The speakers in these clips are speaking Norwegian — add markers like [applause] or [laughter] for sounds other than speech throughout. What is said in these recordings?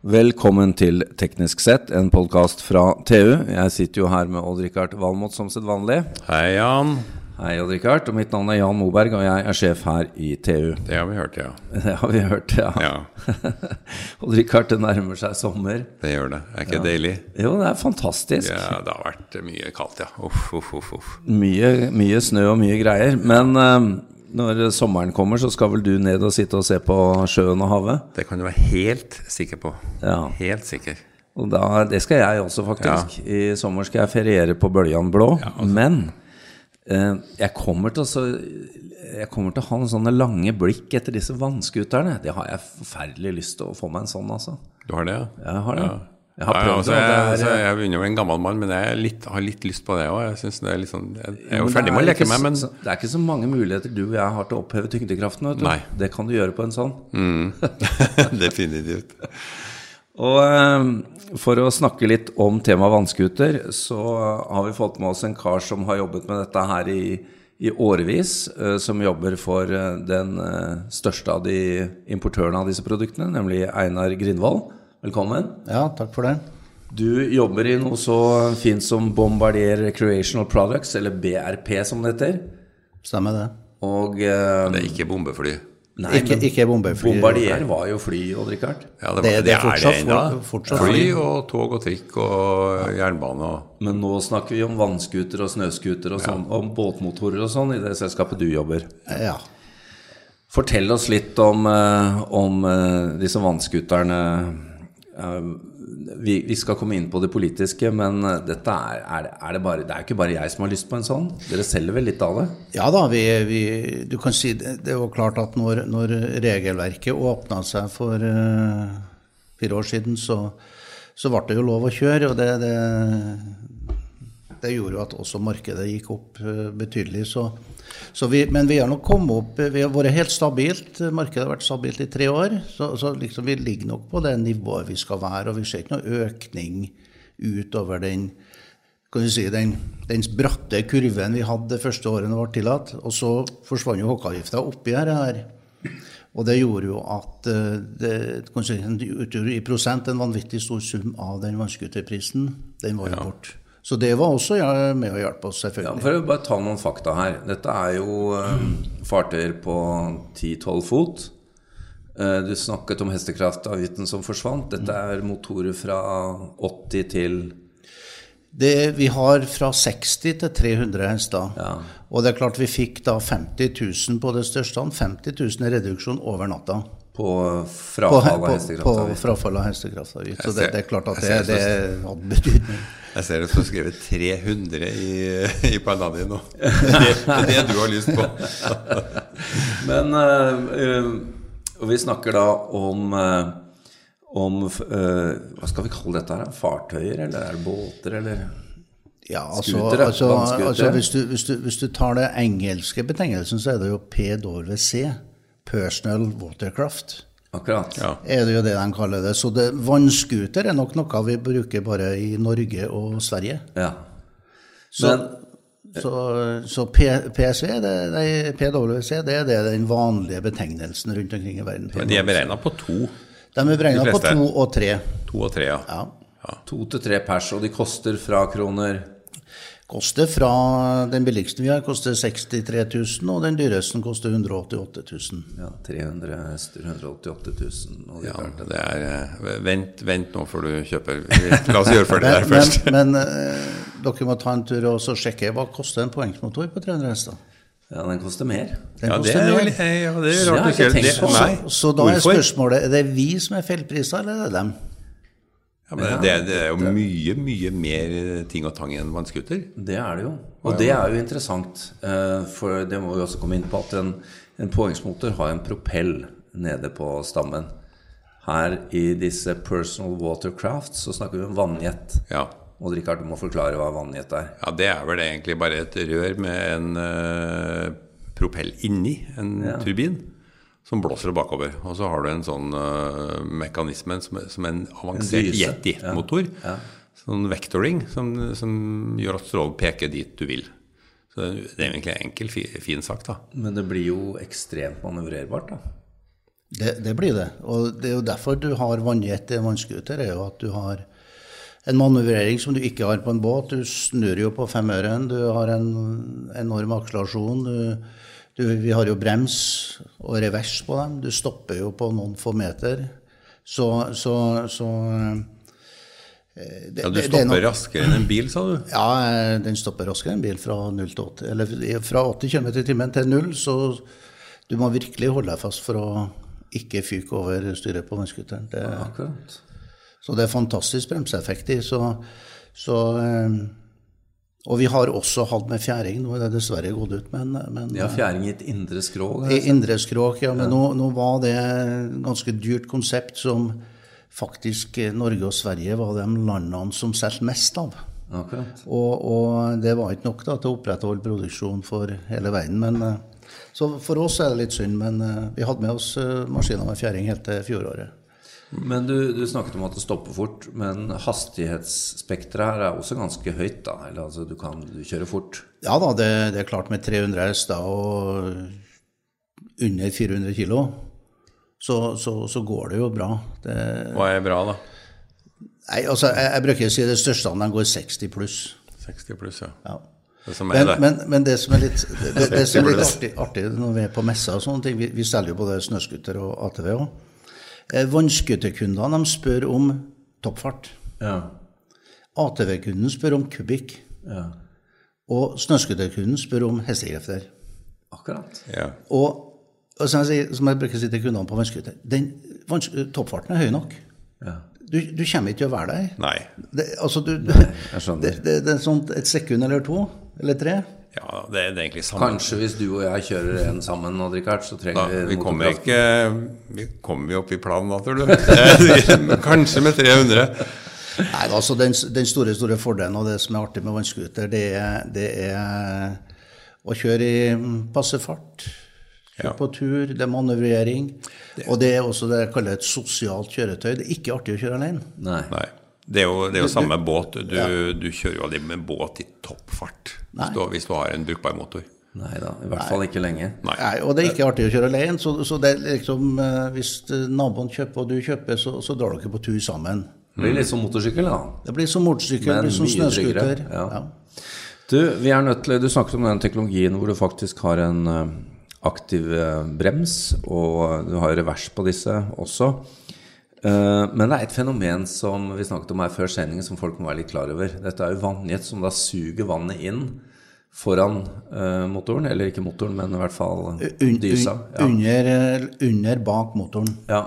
Velkommen til Teknisk sett, en podkast fra TU. Jeg sitter jo her med Odd-Rikard Valmot som sedvanlig. Hei, Jan. Hei, Odd-Rikard. Og mitt navn er Jan Moberg, og jeg er sjef her i TU. Det har vi hørt, ja. [laughs] Det har vi hørt, ja. Ja, [laughs] Odd-Rikard, det nærmer seg sommer. det gjør det. Er ikke det deilig? Jo, det er fantastisk. Ja, det har vært mye kaldt, ja. Uff, uff, uff. uff. Mye, mye snø og mye greier. Men eh, når sommeren kommer, så skal vel du ned og sitte og se på sjøen og havet? Det kan du være helt sikker på. Ja. Helt sikker. Og da, det skal jeg også, faktisk. I sommer skal jeg feriere på Bøljan blå. Men eh, jeg, kommer til å så, jeg kommer til å ha noen sånne lange blikk etter disse vannskuterne. Det har jeg forferdelig lyst til å få meg en sånn, altså. Du har det, ja? Jeg har det. Ja. Jeg har Ja, altså, jeg, altså, er, jeg begynner å bli en gammel mann, men jeg litt, har litt lyst på det òg. Jeg, litt sånn, jeg er jo ferdig med å leke meg, men så, Det er ikke så mange muligheter du og jeg har til å oppheve tyngdekraften. Vet du. Nei. Det kan du gjøre på en sånn. [laughs] [laughs] definitivt. Og eh, for å snakke litt om temaet vannskuter, så har vi fått med oss en kar som har jobbet med dette her i, i årevis. eh, som jobber for eh, den eh, største av de importørene av disse produktene, nemlig Einar Grindvold. Velkommen. Ja, takk for det. Du jobber i noe så fint som Bombardier Recreational Products, eller BRP som det heter. Stemmer det. Og eh, Det er ikke bombefly. nei, ikke, ikke bombefly. Bombardier var jo fly, Odd Rikard. Ja, det, Det- det, det er fortsatt det ennå. fly- fortsatt Fly og tog og trikk og jernbane og Men nå snakker vi om vannskuter og snøskuter og sånn, om båtmotorer og sånn i det selskapet du jobber. Ja. Fortell oss litt om, eh, om eh, disse vannskuterne. Eh, vi, vi skal komme inn på det politiske, men eh, dette er, er, er det bare Det er ikke bare jeg som har lyst på en sånn. Dere selger vel litt av det? ja da, vi, vi, du kan si det, det var klart at når, når regelverket åpna seg for uh, fire år siden, så, så ble det jo lov å kjøre. Og det, det, det gjorde jo at også markedet gikk opp eh, betydelig. Så, så vi, men vi har nok kommet opp Vi har vært helt stabilt. Markedet har vært stabilt i tre år. Så, så liksom vi ligger nok på det nivået vi skal være. Og vi ser ikke noe økning utover den kan du si, den, den bratte kurven vi hadde det første året det ble tillatt. Og så forsvant jo hokkeavgifta oppi her. her. Og det gjorde jo at eh, det utgjorde i prosent en vanvittig stor sum av den vannskuterprisen. Den var jo borte. Så det var også jeg med å hjelpe oss, Ja, selvfølgelig. for å bare ta noen fakta her. Dette er jo eh, fartøyer på 10-12 fot. Eh, du snakket om hestekraftavgiften som forsvant. Dette er motorer fra 80 til Det, vi har fra 60 til 300 hester. Ja. Og det er klart vi fikk da 50 000 på det største. 50 000 i reduksjon over natta. På På, frafall av på, på frafall av hestekraftavgift. Så det, det er klart at det, det så- hadde betydning. Jeg ser det står skrevet 300 i, i panna nå. [laughs] Det er det du har lyst på. [laughs] Men eh, eh, vi snakker da om eh, om eh, Hva skal vi kalle dette her? Fartøyer, eller er det båter, eller Ja, altså, Skutere, altså, altså hvis, du, hvis, du, hvis du tar det engelske betegnelsen, så er det jo PWC. Personal Watercraft. Akkurat. Ja. Er det jo det de kaller det. Så det, vannskuter er nok noe vi bruker bare i Norge og Sverige. Ja. Så, Men så, så P, PSV, det, nei, PWC, det er det den vanlige betegnelsen rundt omkring i verden. Men de er beregna på to. De er beregna på to og tre. To og tre, ja. Ja. to til tre pers, og de koster fra kroner Koster fra den billigste vi har, koster 63 000, og den dyreste koster 188 000. ja, 300 hester, 188 000. Og det er ja det er, eh, vent, vent nå før du kjøper. La oss gjøre ferdig der først. men, men eh, dere må ta en tur og så sjekke hva koster en poengsmotor på 300 hester. Ja, den koster mer. Den Ja, det koster er, mer. ja, det er rart du ikke sier det. Nei. Så da er spørsmålet er det vi som er feilprisa, eller er det dem? Ja, men det, det er jo mye, mye mer ting og tang enn vannskuter. Det er det jo. Og det er jo interessant, eh, for det må vi også komme inn på, at en, en påhengsmotor har en propell nede på stammen. Her i disse personal watercraft så snakker vi om vannjet. Ja. Og Rikard, du må forklare hva vannjet er. ja, det er vel egentlig bare et rør med en uh, propell inni, en turbin, som blåser det bakover. Og så har du en sånn uh, mekanisme som, som en avansert En dyse. Yeti-motor. Sånn vektoring som, som gjør at strålen peker dit du vil. Så det er egentlig en enkel, fin sak, da. Men det blir jo ekstremt manøvrerbart, da. Det, det, blir det. Og det er jo derfor du har vannjet i en vannscooter. er jo at du har en manøvrering som du ikke har på en båt. Du snur jo på femøren, du har en enorm akselerasjon. Du, du, vi har jo brems og revers på dem. Du stopper jo på noen få meter. Så, så, så eh, det, ja, Du stopper noe, raskere enn en bil, sa du? Ja, den stopper raskere enn en bil fra 0 til 80. Eller fra 80 km i timen til 0, så du må virkelig holde deg fast for å ikke fyke over styret på vannscooteren. Så det er fantastisk bremseeffekt i. Så, så, eh, og vi har også hatt med fjæring. Nå er det dessverre gått ut, men, men Ja, fjæring i et indre skrog? I indre skrog, ja. Men ja. Nå, nå, var det et ganske dyrt konsept som faktisk Norge og Sverige var de landene som solgte mest av. Og, og, det var ikke nok da, til å opprettholde produksjon for hele verden. men eh, så for oss er det litt synd, men vi hadde med oss maskiner med fjæring helt til fjoråret. Men du, du, snakket om at det stopper fort, men hastighetsspekteret her er også ganske høyt, da? Eller altså, du kan du kjøre fort? Ja da, det, det er klart med 300 hester og under 400 kg, så, så, så, går det jo bra. Det, Hva er bra, da? Nei, altså, jeg, jeg bruker å si det største av dem går 60 pluss. 60 pluss, ja. ja. Det men, det. Men, men, det som er litt, det, det som er litt artig, artig, når vi er på messa og sånne ting Vi, vi selger jo både snøscooter og ATV òg. Eh, Vannscooterkundene spør om toppfart. Ja. ATV-kunden spør om kubikk. Ja. Og snøskuterkunden spør om hestekrefter. Akkurat. Ja. Og, og som, jeg, som, jeg, bruker å si til kundene på vannscooter Toppfarten er høy nok. Ja. Du, du, kommer ikke til å være der. Nei. Det, altså, du, Nei, jeg skjønner. Det, det, det er sånt et sekund eller to. Eller tre? Ja, det, det er egentlig samme. Kanskje hvis du og jeg kjører en sammen, Odd Rikard, så trenger da, vi kommer ikke Vi kommer jo opp i planen, da, tror du. [laughs] Kanskje med 300. Nei, altså den, den, store store fordelen og det som er artig med vannscooter, det, det, er å kjøre i passe fart. Kjøre ja. på tur, det er manøvrering. Og det er også det jeg kaller et sosialt kjøretøy. Det er ikke artig å kjøre alene. Nei. Nei. Det er jo, det er jo samme båt. Du, ja. du, kjører jo aldri med båt i toppfart hvis du, hvis du, har en brukbar motor. Nei da, i hvert fall ikke lenge. Nei. Nei. Og det er ikke artig å kjøre alene. Så, så det er liksom, eh, hvis naboen kjøper og du kjøper, så, så drar dere på tur sammen. Det blir litt som motorsykkel, da. Det blir som motorsykkel, det blir som snøscooter. Ja. Ja. Du, vi er nødt til, du snakket om den teknologien hvor du faktisk har en eh, aktiv eh, brems, og du har revers på disse også. Eh, men det er et fenomen som vi snakket om her før sendingen, som folk må være litt klar over. Dette er jo vannjet som da suger vannet inn foran uh, motoren. Eller ikke motoren, men i hvert fall dysa. Ja. Under, under, bak motoren. Ja.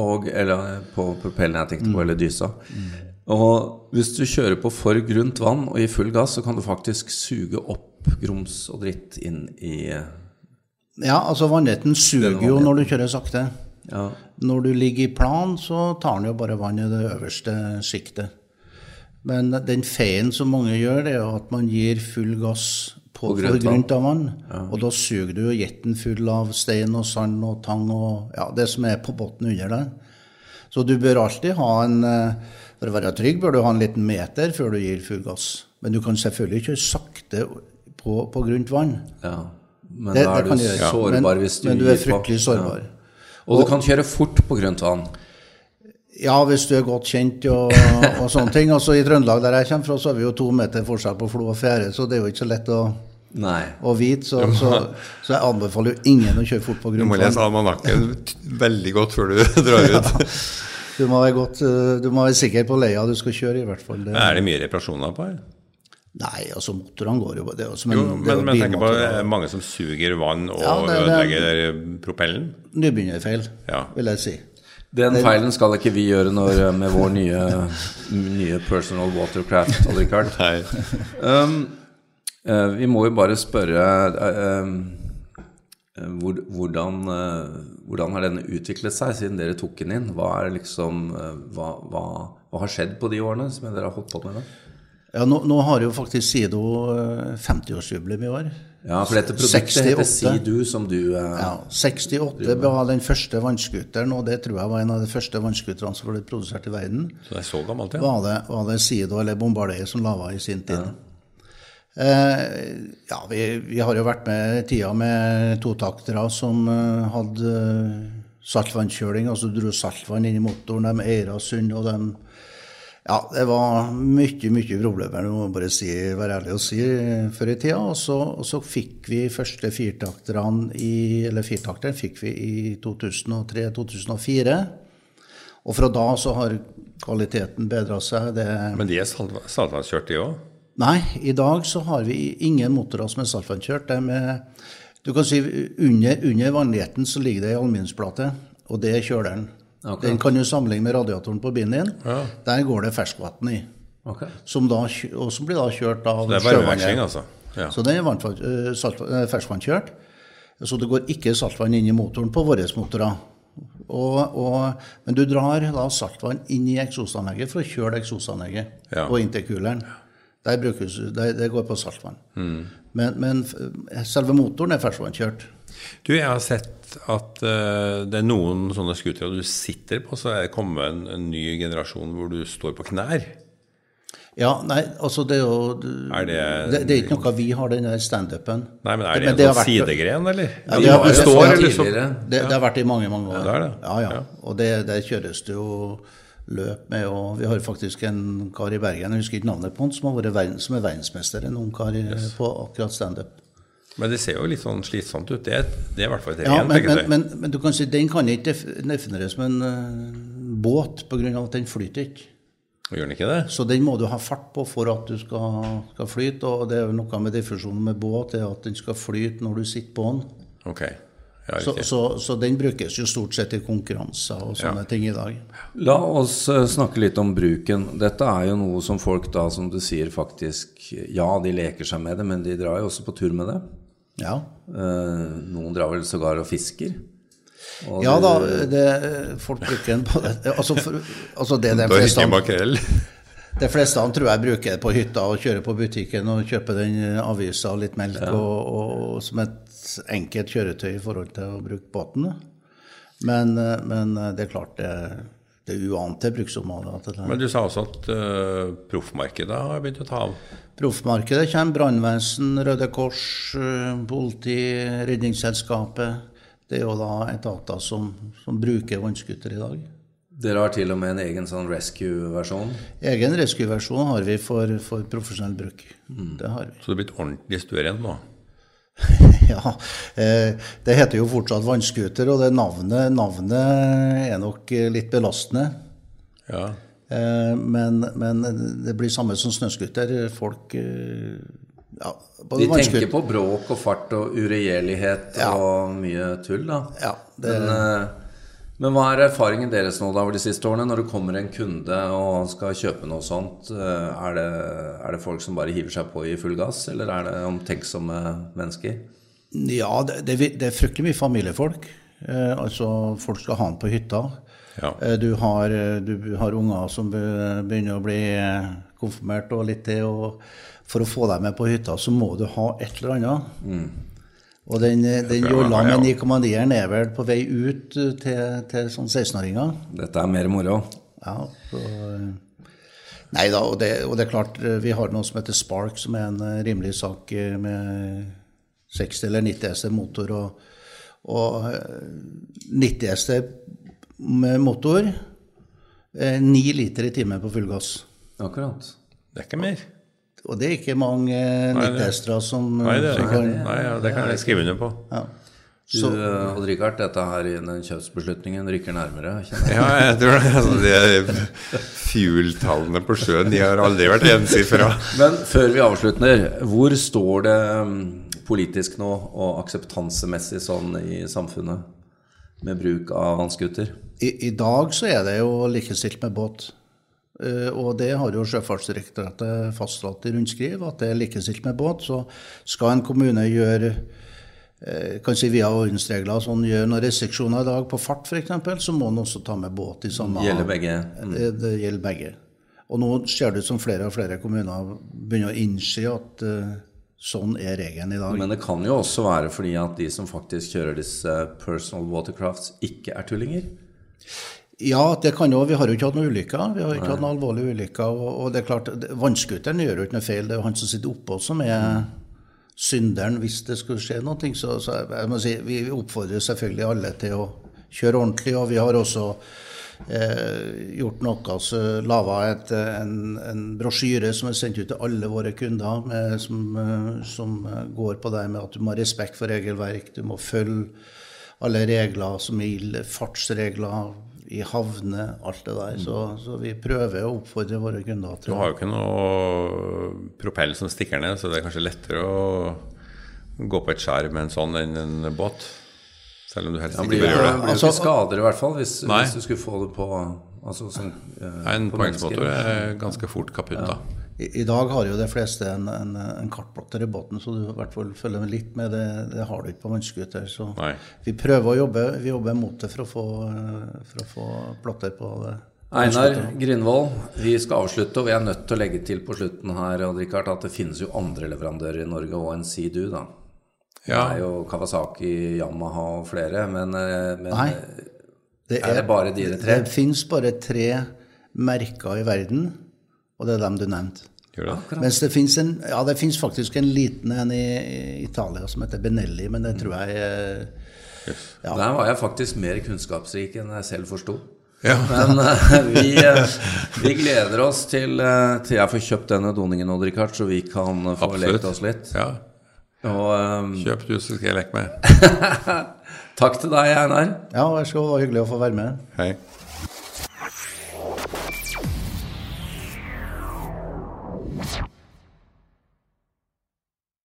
Og, eller på propellen jeg tenkte på, mm. eller dysa. Mm. Og hvis du kjører på for grunt vann og i full gass, så kan du faktisk suge opp grums og dritt inn i Ja, altså vannjeten suger jo når du kjører sakte. Ja. Når du ligger i plan, så tar den jo bare vann i det øverste sjiktet. Men den feilen som mange gjør, det er at man gir full gass på, på grønt, grønt av vann. Ja. Og da suger du jetten full av stein og sand og tang og ja, det som er på bunnen under deg. Så du bør alltid ha en eh, For å være trygg bør du ha en liten meter før du gir full gass. Men du kan selvfølgelig kjøre sakte på, på grunt vann. Ja, Men det, da er du sårbar hvis du gir på. Men du er fryktelig sårbar. Og du kan kjøre fort på grønt vann? Ja, hvis du er godt kjent og, [laughs] og sånne ting. Altså I Trøndelag, der jeg kommer fra, så har vi jo to meter forskjell på flo og fjære, så det er jo ikke så lett å, å vite. Så, så, så, jeg anbefaler jo ingen å kjøre fort på vann. Du må lese almanakken [laughs] veldig godt før du [laughs] drar ut. ja. Du må, være godt, du må være sikker på leia du skal kjøre, i hvert fall. Det. Er det mye reparasjoner på her? Nei, altså motorene går jo det er jo en, jo, Men, men tenk på mange som suger vann og ja, det, ødelegger propellen. Nybegynnerfeil, ja. vil jeg si. Den feilen skal ikke vi gjøre når, med vår nye, nye personal watercraft, [laughs] um, uh, vi må jo bare spørre uh, uh, hvor, hvordan, hvordan, har denne utviklet seg siden dere tok den inn? Hva, liksom, hva, hva, hva har skjedd på de årene som dere har holdt på med det? Ja, nå, nå, har jo faktisk Sido 50-årsjubileum eh, i år. Ja, for dette produktet 68. heter Sidu, som du eh, Ja, 68 var den første vannscooteren, og det tror jeg var en av de første vannscooterne som ble produsert i verden. Så det er så gammelt, ja. Var det, var det Sido eller Bombardier som laga i sin tid. Ja, eh, ja vi, vi, har jo vært med i tida med totaktere som eh, hadde saltvannkjøling, Altså dro saltvann inn i motoren, de eira sund, og de Ja, det var mye, mye problemer, det må bare si, være ærlig og si, før i tida. Og så, og så fikk vi første firtakteren i Eller firtakteren fikk vi i 2003-2004. Og fra da så har kvaliteten bedra seg. Det, Men de er salt, saltvannskjørt, de òg? Nei, i dag så har vi ingen motorer som er saltvannskjørt. Er, du kan si under, under vannligheten så ligger det ei aluminiumsplate, og det er kjøleren. Ok. Den kan du sammenligne med radiatoren på bilen din. Ja. Der går det ferskvann i. Okay. Som da, og som blir da kjørt av Det er varmeveksling, altså? Ja. Så det er eh, eh, ferskvannkjørt. Så det går ikke saltvann inn i motoren på våre motorer. Og, og, men du drar da saltvann inn i eksosanlegget for å kjøle eksosanlegget Ja. og inntil kuleren. Der brukes, det, det går på saltvann. Mm. Men, men selve motoren er ferskvannkjørt. Du, jeg har sett at uh, det er noen sånne scootere du sitter på, så er det kommet en, en ny generasjon hvor du står på knær. Ja, nei, altså det er jo Er det det, det er ikke noe vi har, den der standupen. Nei, men er det Men en det har sånn sidegren, eller? Ja, det har- står, eller. Det, det har vært i mange, mange år. er det. Ja, ja. Ja. Og det, der kjøres det jo løp med, og vi har faktisk en kar i Bergen, jeg husker ikke navnet på han, som, har vært verden, som er verdensmester, en ung kar i- på akkurat standup. Men det ser jo litt sånn slitsomt ut. Det er, det er i hvert fall et Ja, men, men, men, men du kan si, den kan ikke def- defineres som en uh, båt, pga. at den flyter ikke. Gjør den ikke det? Så den må du ha fart på for at du skal, skal flyte, og det er jo noe med definisjonen med båt, er at den skal flyte når du sitter på den. Okay. Så, så, så den brukes jo stort sett i konkurranser og sånne ting i dag. La oss eh, snakke litt om bruken. Dette er jo noe som folk da, som du sier, faktisk Ja, de leker seg med det, men de drar jo også på tur med det. Ja. Eh, noen drar vel sågar og fisker. Og Ja da, det, folk bruker den på. Altså, for, altså det [laughs] [laughs] de fleste, de fleste han tror jeg bruker det på hytta og kjører på butikken og kjøper den avisa og litt melk og, og, som et enkelt kjøretøy i forhold til å bruke båten. Men, eh, men det er klart det, det er uante bruksområdet. Men du sa også at uh, proffmarkedet har begynt å ta av. Proffmarkedet kommer brannvesen, Røde Kors, eh, politi, Redningsselskapet. Det er jo da etater som, som bruker vannskuter i dag. Dere har til og med en egen sånn rescue-versjon. Egen rescue-versjon har vi for, for profesjonell bruk. Det har vi. Så det er blitt ordentlig stuerent nå. [laughs] [laughs] Ja, eh, Det heter jo fortsatt vannskuter, og det navnet, navnet er nok eh, litt belastende. Ja. Eh, Men, men det blir samme som snøskuter. Folk ja, De tenker på bråk og fart og uregjerlighet Ja. og mye tull, da. Ja, det, Men, men hva er erfaringen deres nå da over de siste årene? Når det kommer en kunde og skal kjøpe noe sånt, er det, er det folk som bare hiver seg på i full gass, eller er det omtenksomme mennesker? Ja, det, det, det er fryktelig mye familiefolk. Eh, altså, folk skal ha den på hytta. Ja. Eh, du, har, eh, du har unger som begynner å bli eh, konfirmert og litt det. Og for å få deg med på hytta, så må du ha et eller annet. Og den, eh, den jolla med 9,9-eren er vel på vei ut til, til sånn 16-åringer. Dette er mer moro. Ja, så, Nei da, og det, og det er klart, vi har noe som heter Spark, som er en rimelig sak med 60 eller 90 hester motor. Og, og eh, 90 hester med motor, eh, 9 liter i timen på full gass. Akkurat. Det er ikke mer. Og det er ikke mange eh, Nei, det- 90-hestere som, Nei, det, som kan nei, ja, det kan jeg skrive under på. ja. Du, eh, Odd Rikard, dette her i den kjøpsbeslutningen rykker nærmere. jeg. Ja, jeg tror det. Altså, de fuel-tallene på sjøen de har aldri vært ensifra. Men før vi avslutter, hvor står det mm, politisk nå, og akseptansemessig sånn i samfunnet, med bruk av vannskuter? I, I dag så er det jo likestilt med båt. Eh, og det har jo Sjøfartsdirektoratet fastslått i rundskriv, at det er likestilt med båt. Så skal en kommune gjøre kanskje kan si via ordensregler sånn, gjør noen restriksjoner i dag på fart f.eks., så må en også ta med båt i samme Gjelder begge. Mm. Det, det gjelder begge. Og nå ser det ut som flere og flere kommuner begynner å innse at eh, sånn er regelen i dag. Men det kan jo også være fordi at de som faktisk kjører disse personal watercrafts, ikke er tullinger. Ja, det kan jo, vi har jo ikke hatt noen ulykker. Vi har ikke hatt noen alvorlige ulykker. Og, og det er klart, Vannskuteren gjør jo ikke noe feil. Det er jo han som sitter oppå som er synderen hvis det skulle skje noe. Så, så jeg må si, vi oppfordrer selvfølgelig alle til å kjøre ordentlig. Og vi har også eh, gjort noe, så laga en, en brosjyre som er sendt ut til alle våre kunder, med, som, eh, som, går på det med at du må ha respekt for regelverk, du må følge alle regler som gjelder fartsregler i havner, alt det der. Så, så, vi prøver å oppfordre våre kunder til Du har jo ikke noe propell som stikker ned, så det er kanskje lettere å gå på et skjær med en sånn enn en båt? Selv om du helst ikke bør gjøre det. Det blir jo ikke altså- skader, i hvert fall, hvis, hvis, du skulle få det på altså, sånn, eh, En poengsmotor er ganske fort kaputt, ja. da. I, I, dag har jo de fleste en, en, en kartplotter i båten, så du i hvert fall følger litt med. Det, det har du ikke på vannscooter. Så Nei. vi prøver å jobbe vi jobber mot det for å få, for å få plotter på det. Einar Grindvold, vi skal avslutte, og vi er nødt til å legge til på slutten her Richard, at det finnes jo andre leverandører i Norge òg enn Sea-Doo. da. Ja. Det er jo Kawasaki, Yamaha og flere, men, eh, men Nei, det er, er, det bare de tre? Det finnes bare tre merker i verden, og det er dem du nevnte. Mens det fins ja, det faktisk en liten en i, Italia som heter Benelli, men det tror jeg ja. Der var jeg faktisk mer kunnskapsrik enn jeg selv forsto. Ja. Men uh, vi, uh, vi, gleder oss til, uh, til jeg får kjøpt denne doningen, Odd Rikard, så vi kan få Absolutt. lekt oss litt. Ja. Og, um, Kjøp du, så skal jeg leke med. [laughs] Takk til deg, Einar. Ja, vær så god. Det var hyggelig å få være med. Hei.